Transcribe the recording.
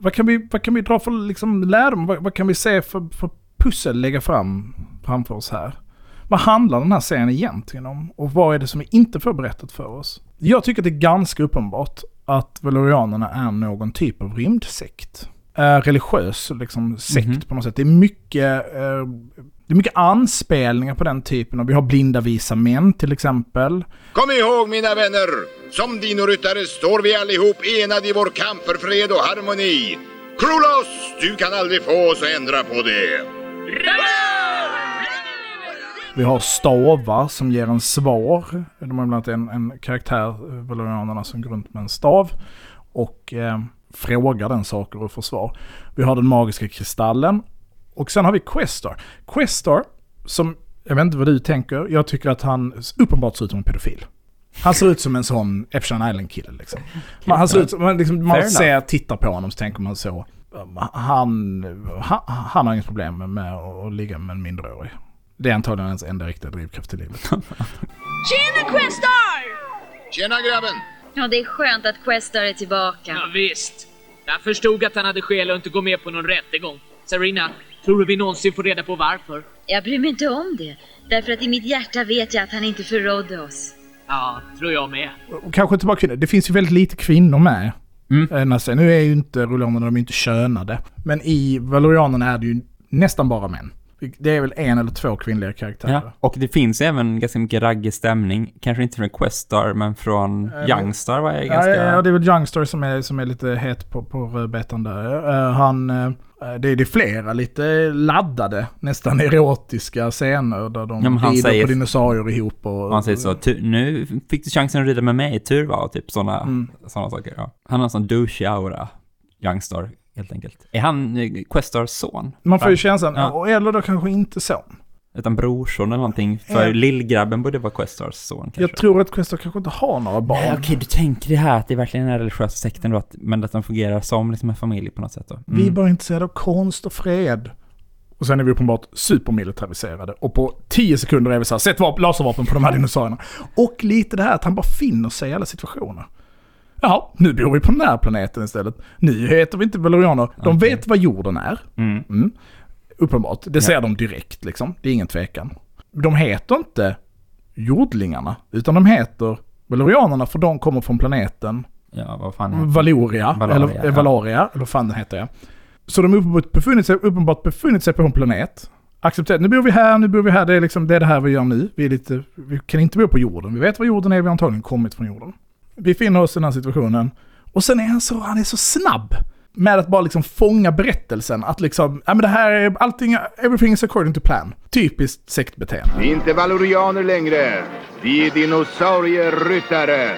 vad, kan vi, vad kan vi dra för liksom, lärdom? Vad, vad kan vi se för, för pussel lägga fram framför oss här? Vad handlar den här serien egentligen om? Och vad är det som vi inte får berättat för oss? Jag tycker att det är ganska uppenbart att Valorianerna är någon typ av rymdsekt. Eh, religiös liksom, sekt Mhm. på något sätt. Det är mycket... Eh, det är mycket anspelningar på den typen. Och vi har blinda visa män till exempel. Kom ihåg mina vänner, som dinoryttare står vi allihop enade i vår kamp för fred och harmoni. Krolos, du kan aldrig få oss att ändra på det. Vi har stavar som ger en svar. De har bland annat en, en karaktär, eh, Valorianerna, som går runt med en stav. Och eh, frågar den saker och får svar. Vi har den magiska kristallen. Och sen har vi Questar. Questar, som, jag vet inte vad du tänker, jag tycker att han uppenbart ser ut som en pedofil. Han ser ut som en sån Epstein Island-kille liksom. Man, han ser ut som, man, liksom, man ser, tittar på honom så tänker man så. Han, han, han har inget problem med att, att ligga med en minderårig. Det är antagligen hans enda riktiga drivkraft i livet. Tjena Questar! Tjena grabben! Ja, det är skönt att Questar är tillbaka. Ja, visst. Jag förstod att han hade skäl att inte gå med på någon rättegång. Serena, tror du vi någonsin får reda på varför? Jag bryr mig inte om det. Därför att i mitt hjärta vet jag att han inte förrådde oss. Ja, tror jag med. Och kanske tillbaka kvinnor. Det finns ju väldigt lite kvinnor med. Mm. Eh, nästan. Nu är ju inte Rullianerna, de är inte könade. Men i Valorianerna är det ju nästan bara män. Det är väl en eller två kvinnliga karaktärer. Ja, och det finns även ganska mycket raggig stämning. Kanske inte från Questar, men från men- Youngstar var jag Ja, ganska... ja, ja, det är väl Youngstar som är, som är lite het på, på rödbetan där. Eh, han, eh, det, är, det flera lite laddade, nästan erotiska scener där de Ja, rider säger- på dinosaurier ihop. Och, han säger så, "Tu- nu fick du chansen att rida med mig, tur var, typ sådana Mm. såna saker. Ja. Han har en sån douchey aura, Youngstar, helt enkelt. Är han eh, Questars son? Man får ju känslan, Ja. eller då kanske inte son. Utan brorson eller någonting, för Ja. lillgrabben borde vara Questars son kanske. Jag tror att Questar kanske inte har några barn. Nej, okej, du tänker det här att det är verkligen den här religiösa sekten då, att, men att de fungerar som liksom en familj på något sätt då. Mm. Vi är bara intresserade av konst och fred. Och sen är vi uppenbart supermilitariserade. Och på 10 sekunder är vi så här, sätt vapen, laservapen på de här dinosaurierna. Och lite det här att han bara finner sig i alla situationer. Jaha, nu bor vi på den här planeten istället. Nu heter vi inte Valorianer. De Okej. vet vad jorden är. Mm. Mm. Uppenbart. Det ser de direkt liksom. Det är ingen tvekan. De heter inte jordlingarna, utan de heter Valorianerna för de kommer från planeten Ja, vad fan heter Valoria, Valaria, eller ja. ja. Valaria, eller vad fan den heter jag. Så de har uppenbart befunnit sig, uppenbart befunnit sig på en planet. Accepterat, nu bor vi här, nu bor vi här, det är liksom det, är det här vi gör nu. Vi, är lite, vi kan inte bo på jorden, vi vet vad jorden är, vi har antagligen kommit från jorden. Vi finner oss i den här situationen. Och sen är han så, han är så snabb med att bara liksom fånga berättelsen. Att liksom, ja men det här är allting, everything is according to plan. Typiskt sektbeteende. Vi är inte valorianer längre. Vi är dinosaurieryttare.